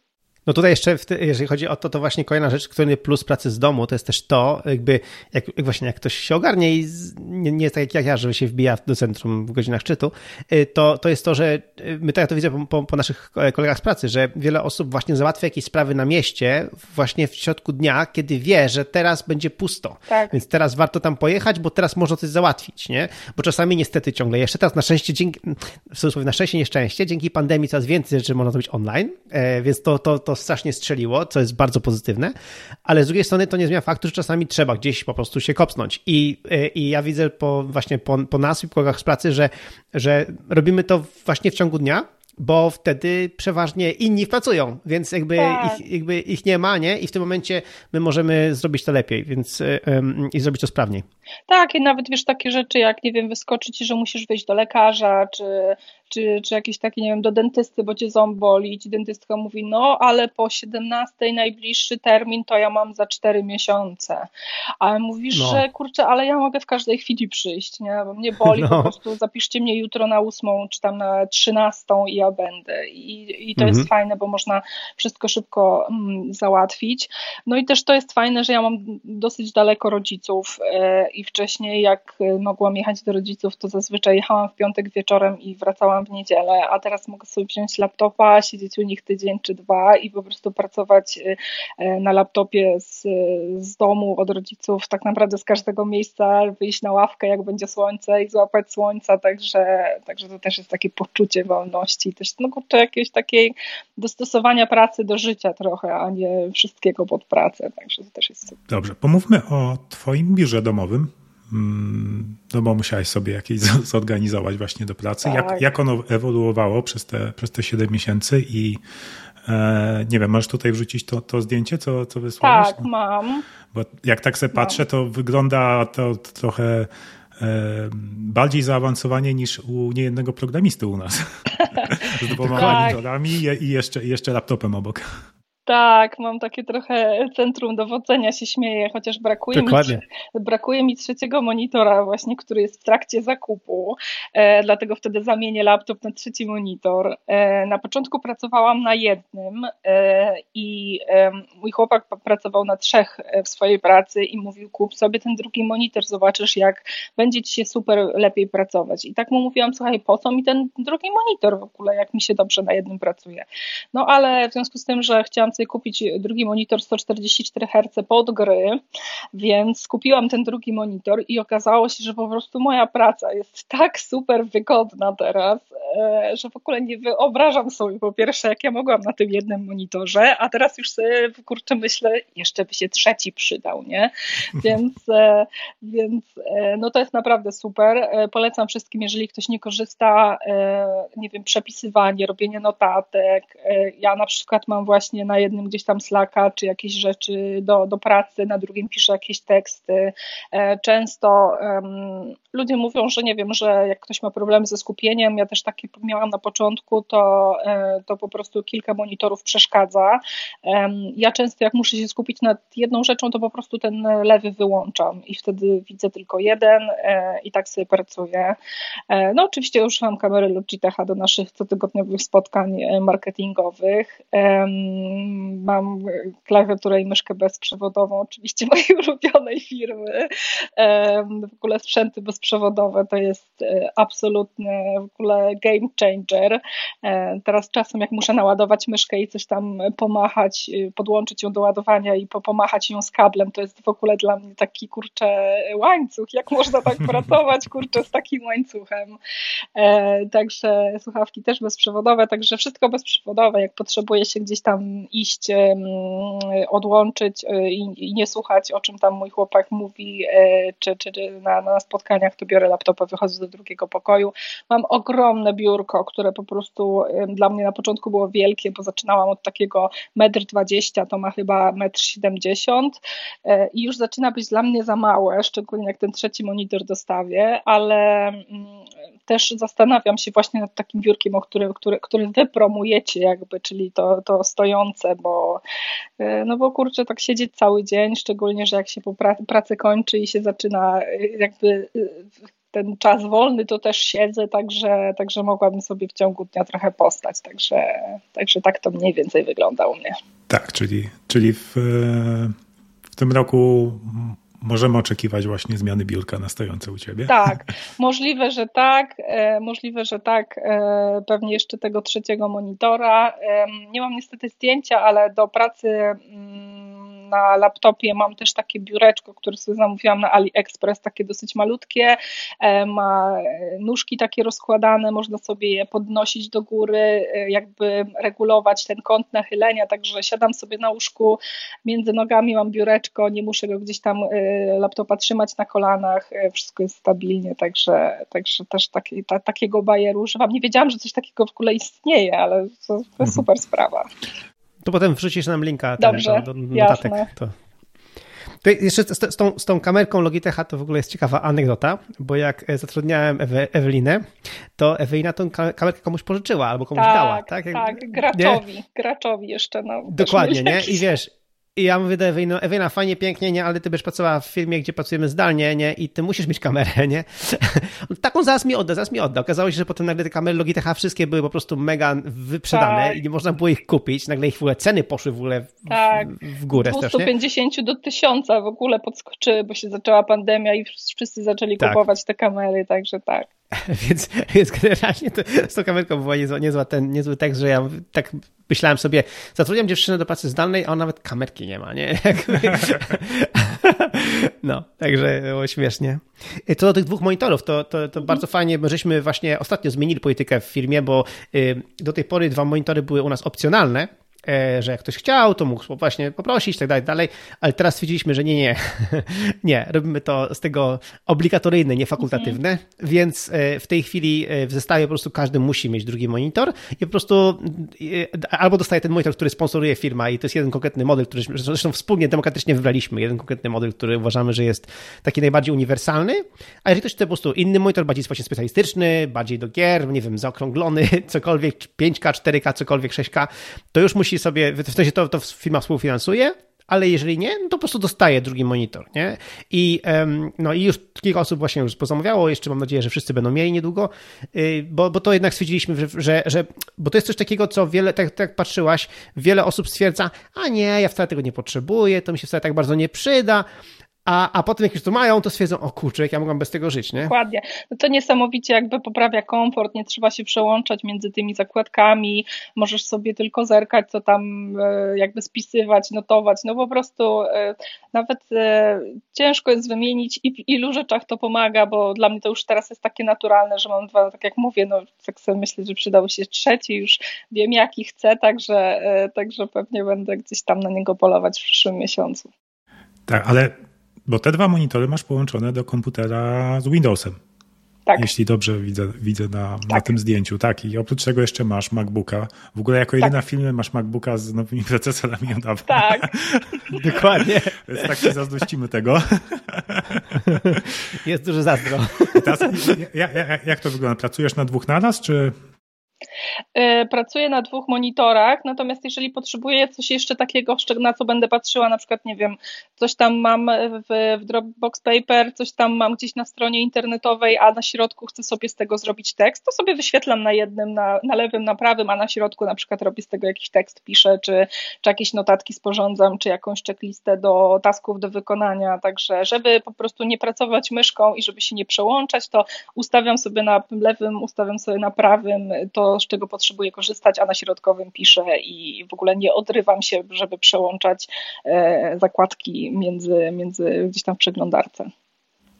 No tutaj jeszcze, jeżeli chodzi o to, to właśnie kolejna rzecz, który plus pracy z domu, to jest też to, jakby, jak, jak właśnie jak ktoś się ogarnie i nie, nie, jest tak jak ja, że się wbija do centrum w godzinach szczytu, y, to, to jest to, że y, my tak ja to widzę po, po, po, naszych kolegach z pracy, że wiele osób właśnie załatwia jakieś sprawy na mieście właśnie w środku dnia, kiedy wie, że teraz będzie pusto. Tak. Więc teraz warto tam pojechać, bo teraz można coś załatwić, nie? Bo czasami niestety ciągle jeszcze teraz na szczęście, dzięki, w cudzysłowie na szczęście, nieszczęście, dzięki pandemii coraz więcej rzeczy można zrobić online, e, więc to, to, to to strasznie strzeliło, co jest bardzo pozytywne, ale z drugiej strony to nie zmienia faktu, że czasami trzeba gdzieś po prostu się kopnąć. I, e, i ja widzę po, właśnie po, po nas i po kolegach z pracy, że, że robimy to właśnie w ciągu dnia, bo wtedy przeważnie inni pracują, więc jakby, tak. ich, jakby ich nie ma, nie? I w tym momencie my możemy zrobić to lepiej, więc um, i zrobić to sprawniej. Tak, i nawet wiesz takie rzeczy jak, nie wiem, wyskoczyć, że musisz wyjść do lekarza, czy czy, czy jakieś takie, nie wiem, do dentysty, bo cię ząb boli i ci dentystka mówi, no ale po 17 najbliższy termin to ja mam za 4 miesiące. Ale mówisz, no. że kurczę, ale ja mogę w każdej chwili przyjść, nie? Bo mnie boli, <laughs> no. po prostu zapiszcie mnie jutro na 8 czy tam na 13 i ja będę. I, i to mhm. jest fajne, bo można wszystko szybko mm, załatwić. No i też to jest fajne, że ja mam dosyć daleko rodziców e, i wcześniej jak mogłam jechać do rodziców, to zazwyczaj jechałam w piątek wieczorem i wracałam w niedzielę, a teraz mogę sobie wziąć laptopa, siedzieć u nich tydzień czy dwa i po prostu pracować y, y, na laptopie z, z domu od rodziców, tak naprawdę z każdego miejsca, wyjść na ławkę, jak będzie słońce i złapać słońca, także, także to też jest takie poczucie wolności, też no kurczę, jakiegoś takiej dostosowania pracy do życia trochę, a nie wszystkiego pod pracę, także to też jest super. Dobrze, pomówmy o Twoim biurze domowym. Mm, no bo musiałeś sobie jakieś <laughs> zorganizować właśnie do pracy. Tak. Jak, jak ono ewoluowało przez te, przez te 7 miesięcy i e, nie wiem, możesz tutaj wrzucić to, to zdjęcie, co, co wysłałeś? Tak, mam. Bo jak tak sobie patrzę, to wygląda to, to trochę e, bardziej zaawansowanie niż u niejednego programisty u nas. <laughs> Z dwoma tak. monitorami i jeszcze, jeszcze laptopem obok. Tak, mam takie trochę centrum dowodzenia, się śmieję, chociaż brakuje mi, brakuje mi trzeciego monitora właśnie, który jest w trakcie zakupu, e, dlatego wtedy zamienię laptop na trzeci monitor. E, na początku pracowałam na jednym e, i e, mój chłopak pracował na trzech e, w swojej pracy i mówił kup sobie ten drugi monitor, zobaczysz jak będzie ci się super lepiej pracować. I tak mu mówiłam, słuchaj, po co mi ten drugi monitor w ogóle, jak mi się dobrze na jednym pracuje. No ale w związku z tym, że chciałam sobie kupić drugi monitor 144 Hz pod gry, więc kupiłam ten drugi monitor i okazało się, że po prostu moja praca jest tak super wygodna teraz, e, że w ogóle nie wyobrażam sobie po pierwsze, jak ja mogłam na tym jednym monitorze, a teraz już sobie kurczę myślę, jeszcze by się trzeci przydał, nie? Więc, e, więc e, no to jest naprawdę super. Polecam wszystkim, jeżeli ktoś nie korzysta, nie wiem, przepisywanie, robienie notatek. Ja na przykład mam właśnie na jednym gdzieś tam Slacka, czy jakieś rzeczy do, do pracy, na drugim piszę jakieś teksty. Często um, ludzie mówią, że nie wiem, że jak ktoś ma problemy ze skupieniem, ja też takie miałam na początku, to, to po prostu kilka monitorów przeszkadza. Ja często jak muszę się skupić nad jedną rzeczą, to po prostu ten lewy wyłączam i wtedy widzę tylko jeden i tak sobie pracuję. No oczywiście używam kamery Logitecha do naszych cotygodniowych spotkań marketingowych. Mam klawiaturę i myszkę bezprzewodową, oczywiście mojej <laughs> ulubionej firmy. W ogóle sprzęty bezprzewodowe to jest e, absolutny w ogóle game changer. E, teraz czasem jak muszę naładować myszkę i coś tam pomachać, e, podłączyć ją do ładowania i pomachać ją z kablem, to jest w ogóle dla mnie taki kurczę łańcuch. Jak można tak <laughs> pracować kurczę z takim łańcuchem? Także słuchawki też bezprzewodowe, także wszystko bezprzewodowe. Jak potrzebuję się gdzieś tam iść, odłączyć i nie słuchać o czym tam mój chłopak mówi, czy, czy, czy na, na spotkaniach, to biorę laptopa, wychodzę do drugiego pokoju. Mam ogromne biurko, które po prostu dla mnie na początku było wielkie, bo zaczynałam od takiego 1,20 m, to ma chyba 1,70 m e, i już zaczyna być dla mnie za małe, szczególnie jak ten trzeci monitor dostawię, ale mm, też zastanawiam się właśnie nad takim biurkiem, o którym, który, który wy promujecie jakby, czyli to, to stojące, bo e, no bo kurczę, tak siedzieć cały dzień, szczególnie, że jak się po pracy kończy i się zaczyna e, jakby ten czas wolny to też siedzę, także, także mogłabym sobie w ciągu dnia trochę postać. Także, także tak to mniej więcej wygląda u mnie. Tak, czyli, czyli w, w tym roku możemy oczekiwać właśnie zmiany biurka na stojące u Ciebie? Tak, <laughs> możliwe, że tak, e, możliwe, że tak, e, pewnie jeszcze tego trzeciego monitora. E, nie mam niestety zdjęcia, ale do pracy mm, na laptopie mam też takie biureczko, które sobie zamówiłam na AliExpress, takie dosyć malutkie, e, ma nóżki takie rozkładane, można sobie je podnosić do góry, e, jakby regulować ten kąt nachylenia, także siadam sobie na łóżku, między nogami mam biureczko, nie muszę go gdzieś tam e, laptopa trzymać na kolanach, wszystko jest stabilnie, także, także też taki, ta, takiego bajeru używam. Nie wiedziałam, że coś takiego w ogóle istnieje, ale to, to jest mhm. super sprawa. To potem wrzucisz nam linka Dobrze, do, do notatek. To. To jeszcze z, z, tą, z tą kamerką Logitecha to w ogóle jest ciekawa anegdota, bo jak e, zatrudniałem Ewe, Ewelinę, to Ewelina tą kamerkę komuś pożyczyła albo komuś tak, dała. Tak, tak, graczowi, nie? graczowi jeszcze. No, Dokładnie, nie? I wiesz, i ja mówię do Ewina, Ewina, fajnie, pięknie, nie, ale ty byś pracowała w firmie, gdzie pracujemy zdalnie, nie, i ty musisz mieć kamerę, nie. <laughs> Taką zaraz mi odda, zaraz mi odda. Okazało się, że potem nagle te kamery Logitecha wszystkie były po prostu mega wyprzedane tak. i nie można było ich kupić. Nagle ich w ogóle ceny poszły w ogóle w, tak. w górę 250 strasznie. do 1000 w ogóle podskoczyły, bo się zaczęła pandemia i wszyscy zaczęli tak. kupować te kamery, także tak. <laughs> Więc, więc generalnie to, z tą kamerką była niezła, niezła ten, niezły tekst, że ja tak myślałem sobie, zatrudniam dziewczynę do pracy zdalnej, a ona nawet kamerki nie ma, nie? <laughs> <laughs> no, także było śmiesznie. Co do tych dwóch monitorów, to, to, to bardzo fajnie, bo żeśmy właśnie ostatnio zmienili politykę w firmie, bo y, do tej pory dwa monitory były u nas opcjonalne, że jak ktoś chciał, to mógł właśnie poprosić, tak dalej, dalej, ale teraz stwierdziliśmy, że nie, nie, <laughs> nie, robimy to z tego obligatoryjne, nie fakultatywne, mhm. więc e, w tej chwili e, w zestawie po prostu każdy musi mieć drugi monitor i po prostu albo dostaje ten monitor, który sponsoruje firma i to jest jeden konkretny model, który zresztą wspólnie demokratycznie wybraliśmy, jeden konkretny model, który uważamy, że jest taki najbardziej uniwersalny, a jeżeli ktoś chce po prostu inny monitor, bardziej właśnie specjalistyczny, bardziej do gier, nie wiem, zaokrąglony, <laughs> cokolwiek, 5K, 4K, cokolwiek, 6K, to już musi musi sobie, w sensie to, to firma współfinansuje, ale jeżeli nie, no to po prostu dostaje drugi monitor, nie? I, no i już kilka osób właśnie już pozamawiało, jeszcze mam nadzieję, że wszyscy będą mieli niedługo, y, bo, bo to jednak stwierdziliśmy, że, że, że bo to jest coś takiego, co wiele, tak, tak patrzyłaś, wiele osób stwierdza, a nie, ja wcale tego nie potrzebuję, to mi się wcale tak bardzo nie przyda, a, a potem jak już to mają, to stwierdzą, o kurczę, jak ja mogłam bez tego żyć, nie? Dokładnie. No to niesamowicie jakby poprawia komfort, nie trzeba się przełączać między tymi zakładkami, możesz sobie tylko zerkać, co tam e, jakby spisywać, notować, no po prostu e, nawet e, ciężko jest wymienić i w ilu rzeczach to pomaga, bo dla mnie to już teraz jest takie naturalne, że mam dwa, tak jak mówię, no tak sobie myślę, że przydał się trzeci, już wiem jaki chcę, także, także pewnie będę gdzieś tam na niego polować w przyszłym miesiącu. Tak, ale bo te dwa monitory masz połączone do komputera z Windowsem. tak. jeśli dobrze widzę, widzę na, tak. na tym zdjęciu. Tak, i oprócz tego jeszcze masz MacBooka. W ogóle jako jedyna tak. filmy masz MacBooka z nowymi <laughs> procesorami od Tak, <laughs> dokładnie. Więc tak się zazdrościmy tego. Jest duży zazdro. <laughs> Teraz, jak, jak, jak to wygląda? Pracujesz na dwóch naraz, czy... E, pracuję na dwóch monitorach, natomiast jeżeli potrzebuję coś jeszcze takiego, na co będę patrzyła, na przykład, nie wiem, coś tam mam w, w Dropbox Paper, coś tam mam gdzieś na stronie internetowej, a na środku chcę sobie z tego zrobić tekst, to sobie wyświetlam na jednym, na, na lewym, na prawym, a na środku na przykład robię z tego jakiś tekst, piszę, czy, czy jakieś notatki sporządzam, czy jakąś checklistę do tasków do wykonania, także żeby po prostu nie pracować myszką i żeby się nie przełączać, to ustawiam sobie na lewym, ustawiam sobie na prawym to z czego potrzebuję korzystać, a na środkowym piszę i w ogóle nie odrywam się, żeby przełączać e, zakładki między, między gdzieś tam w przeglądarce.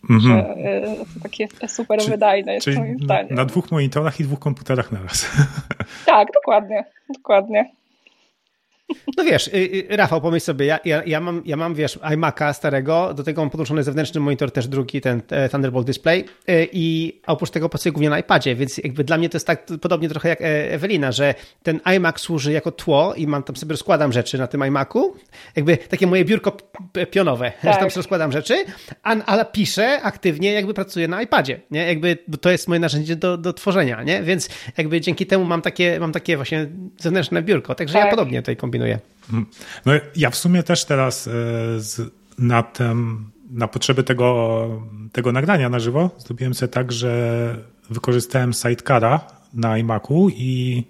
Mhm. E, to takie super czyli, wydajne jest moim zdaniem. Na, na dwóch monitorach i dwóch komputerach naraz. <laughs> Tak, dokładnie, dokładnie. No wiesz, y, y, Rafał, pomyśl sobie, ja, ja, ja, mam, ja mam, wiesz, iMac'a starego, do tego mam podłączony zewnętrzny monitor, też drugi, ten e, Thunderbolt Display y, i oprócz tego pracuję głównie na iPadzie, więc jakby dla mnie to jest tak podobnie trochę jak e, Ewelina, że ten iMac służy jako tło i mam tam sobie rozkładam rzeczy na tym iMacu, jakby takie moje biurko pionowe, tak. że tam tak. sobie rozkładam rzeczy, ale piszę aktywnie, jakby pracuję na iPadzie, nie? Jakby to jest moje narzędzie do, do tworzenia, nie? Więc jakby dzięki temu mam takie, mam takie właśnie zewnętrzne biurko, także tak. ja podobnie tutaj kombinuję kombinuję. No, ja w sumie też teraz e, na, na potrzeby tego, tego nagrania na żywo zrobiłem sobie tak, że wykorzystałem sidecara na iMacu i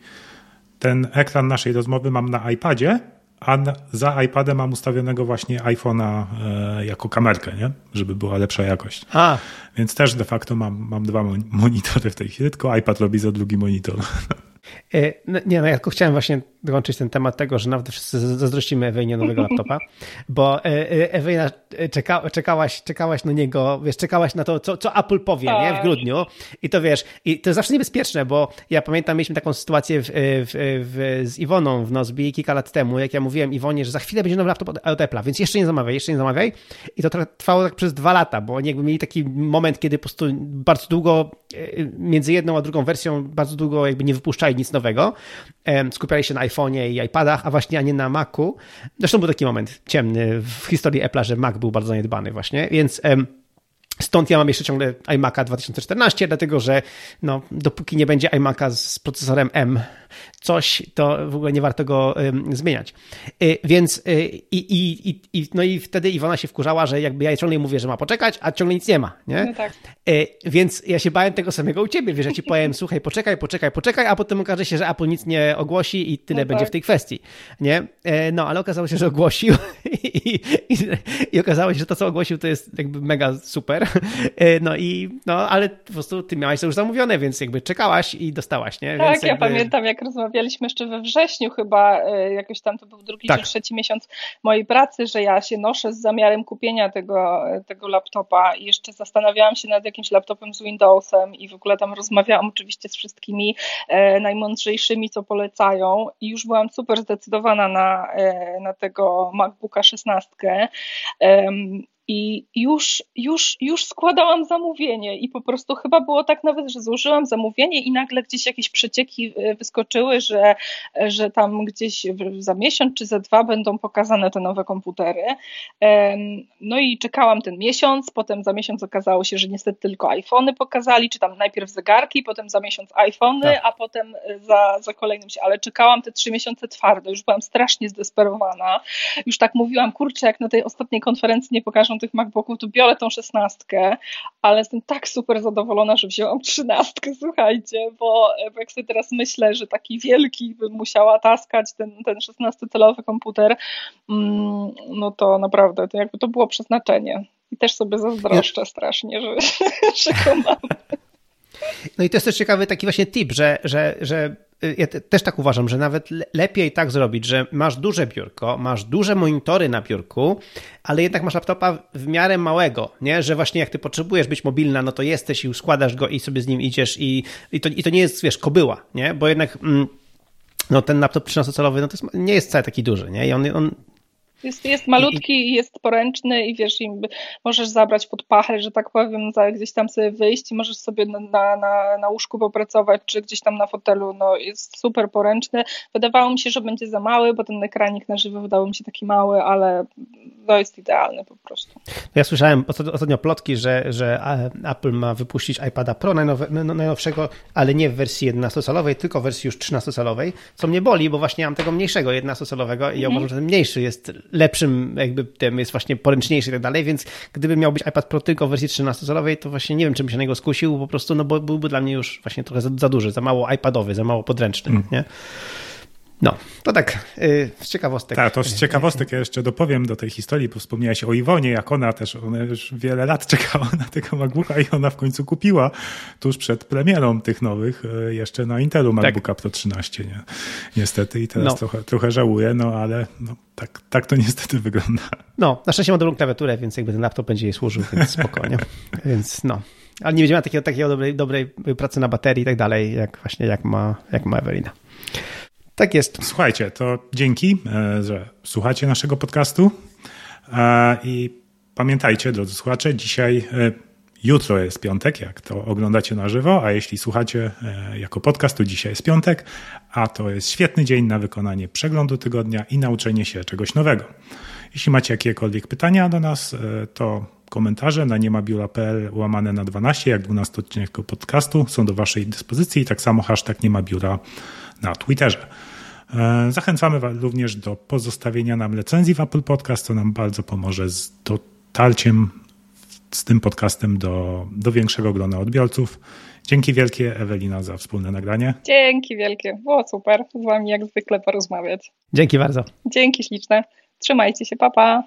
ten ekran naszej rozmowy mam na iPadzie, a za iPadem mam ustawionego właśnie iPhone'a e, jako kamerkę, nie? żeby była lepsza jakość. A. Więc też de facto mam, mam dwa monitory w tej chwili, tylko iPad robi za drugi monitor. <laughs> E, no, nie, no ja tylko chciałem właśnie dołączyć ten temat tego, że nawet wszyscy zazdrościmy Ewejnie nowego laptopa, <laughs> bo e, e, Ewejna czeka, czekałaś, czekałaś na niego, wiesz, czekałaś na to, co, co Apple powie, nie, w tak. grudniu i to wiesz, i to jest zawsze niebezpieczne, bo ja pamiętam, mieliśmy taką sytuację w, w, w, z Iwoną w Nozbi kilka lat temu, jak ja mówiłem Iwonie, że za chwilę będzie nowy laptop od, od Apple'a, więc jeszcze nie zamawiaj, jeszcze nie zamawiaj i to trwało tak przez dwa lata, bo oni jakby mieli taki moment, kiedy po prostu bardzo długo między jedną a drugą wersją bardzo długo jakby nie wypuszczali nic nowego. Skupiali się na iPhone'ie i iPadach, a właśnie a nie na Macu. Zresztą był taki moment ciemny w historii Apple'a, że Mac był bardzo zaniedbany właśnie, więc Stąd ja mam jeszcze ciągle iMac'a 2014, dlatego że no, dopóki nie będzie iMac'a z procesorem M, coś, to w ogóle nie warto go um, zmieniać. Y, więc y, i, i, i, no i wtedy Iwona się wkurzała, że jakby ja ciągle mówię, że ma poczekać, a ciągle nic nie ma, nie? No tak. Y, więc ja się bałem tego samego u ciebie, wiesz, ja ci <laughs> powiem, słuchaj, poczekaj, poczekaj, poczekaj, a potem okaże się, że Apple nic nie ogłosi i tyle no będzie tak. w tej kwestii, nie? No, ale okazało się, że ogłosił <laughs> i, i, i okazało się, że to, co ogłosił, to jest jakby mega super, no i, no, ale po prostu ty miałaś to już zamówione, więc jakby czekałaś i dostałaś, nie? Tak, więc ja pamiętam, jak rozmawialiśmy jeszcze we wrześniu chyba, e, jakoś tam to był drugi tak. czy trzeci miesiąc mojej pracy, że ja się noszę z zamiarem kupienia tego, tego laptopa i jeszcze zastanawiałam się nad jakimś laptopem z Windowsem i w ogóle tam rozmawiałam oczywiście z wszystkimi e, najmądrzejszymi, co polecają i już byłam super zdecydowana na, e, na tego MacBooka 16. I już, już, już składałam zamówienie i po prostu chyba było tak nawet, że złożyłam zamówienie i nagle gdzieś jakieś przecieki e, wyskoczyły, że, że tam gdzieś za miesiąc czy za dwa będą pokazane te nowe komputery. No i czekałam ten miesiąc, potem za miesiąc okazało się, że niestety tylko iPhony pokazali, czy tam najpierw zegarki, potem za miesiąc iPhony, tak. a potem za, za kolejnym się, ale czekałam te trzy miesiące twardo, już byłam strasznie zdesperowana. Już tak mówiłam, kurczę, jak na tej ostatniej konferencji nie pokażą tych MacBooków, to biorę tą szesnastkę, ale jestem tak super zadowolona, że wzięłam trzynastkę, słuchajcie, bo, bo jak sobie teraz myślę, że taki wielki bym musiała taskać ten, ten 16-calowy komputer, mm, no to naprawdę, to jakby to było przeznaczenie. I też sobie zazdroszczę ja... strasznie, że, <laughs> że go mam. No i to jest też ciekawy taki właśnie tip, że, że, że Y, ja też tak uważam, że nawet lepiej tak zrobić, że masz duże biurko, masz duże monitory na biurku, ale jednak masz laptopa w miarę małego, nie? Że właśnie jak ty potrzebujesz być mobilna, no to jesteś i składasz go i sobie z nim idziesz i, i, to, i to nie jest, wiesz, kobyła, nie? Bo jednak mm, no ten laptop 13-calowy no to jest, nie jest wcale taki duży, nie? I on, on Jest, jest malutki i, jest poręczny i wiesz, im możesz zabrać pod pachę, że tak powiem, za gdzieś tam sobie wyjść i możesz sobie na, na, na łóżku popracować, czy gdzieś tam na fotelu, no jest super poręczny. Wydawało mi się, że będzie za mały, bo ten ekranik na żywo wydawał mi się taki mały, ale to jest idealny po prostu. Ja słyszałem ostatnio plotki, że, że Apple ma wypuścić iPada Pro najnowe, no, najnowszego, ale nie w wersji 11-calowej, tylko w wersji już 13-calowej, co mnie boli, bo właśnie mam tego mniejszego 11-calowego i ja mhm. uważam, że ten mniejszy jest lepszym, jakby tym jest właśnie poręczniejszy i tak dalej, więc gdyby miał być iPad Pro tylko w wersji 13-calowej, to właśnie nie wiem, czy bym się na niego skusił, po prostu, no bo byłby dla mnie już właśnie trochę za, za duży, za mało iPadowy, za mało podręczny, mm. nie? No, to tak, yy, z ciekawostek. Tak, to z ciekawostek ja jeszcze dopowiem do tej historii, bo wspomniałeś o Iwonie, jak ona też, ona już wiele lat czekała na tego MacBooka i ona w końcu kupiła tuż przed premierą tych nowych y, jeszcze na Intelu. MacBooka tak. Pro 13, nie? niestety i teraz no. trochę, trochę żałuję, no ale no, tak, tak to niestety wygląda. No, na szczęście mam dobrą klawiaturę, więc jakby ten laptop będzie jej służył, więc spokojnie, <laughs> więc no. Ale nie będzie miała takiego, takiego dobrej, dobrej pracy na baterii i tak dalej, jak właśnie jak ma, jak ma Ewelina. Tak jest. Słuchajcie, to dzięki, e, że słuchacie naszego podcastu e, i pamiętajcie, drodzy słuchacze, dzisiaj, e, jutro jest piątek, jak to oglądacie na żywo, a jeśli słuchacie jako podcast, to dzisiaj jest piątek, a to jest świetny dzień na wykonanie przeglądu tygodnia i nauczenie się czegoś nowego. Jeśli macie jakiekolwiek pytania do nas, to komentarze na niemabiura.pl łamane na 12, jak 12 odcinek podcastu są do Waszej dyspozycji tak samo hashtag niemabiura na Twitterze. E, zachęcamy również do pozostawienia nam recenzji w Apple Podcast, co nam bardzo pomoże z dotarciem z tym podcastem do, do większego grona odbiorców. Dzięki wielkie Ewelina za wspólne nagranie. Dzięki wielkie, było super z wami jak zwykle porozmawiać. Dzięki bardzo. Dzięki śliczne. Trzymajcie się, papa.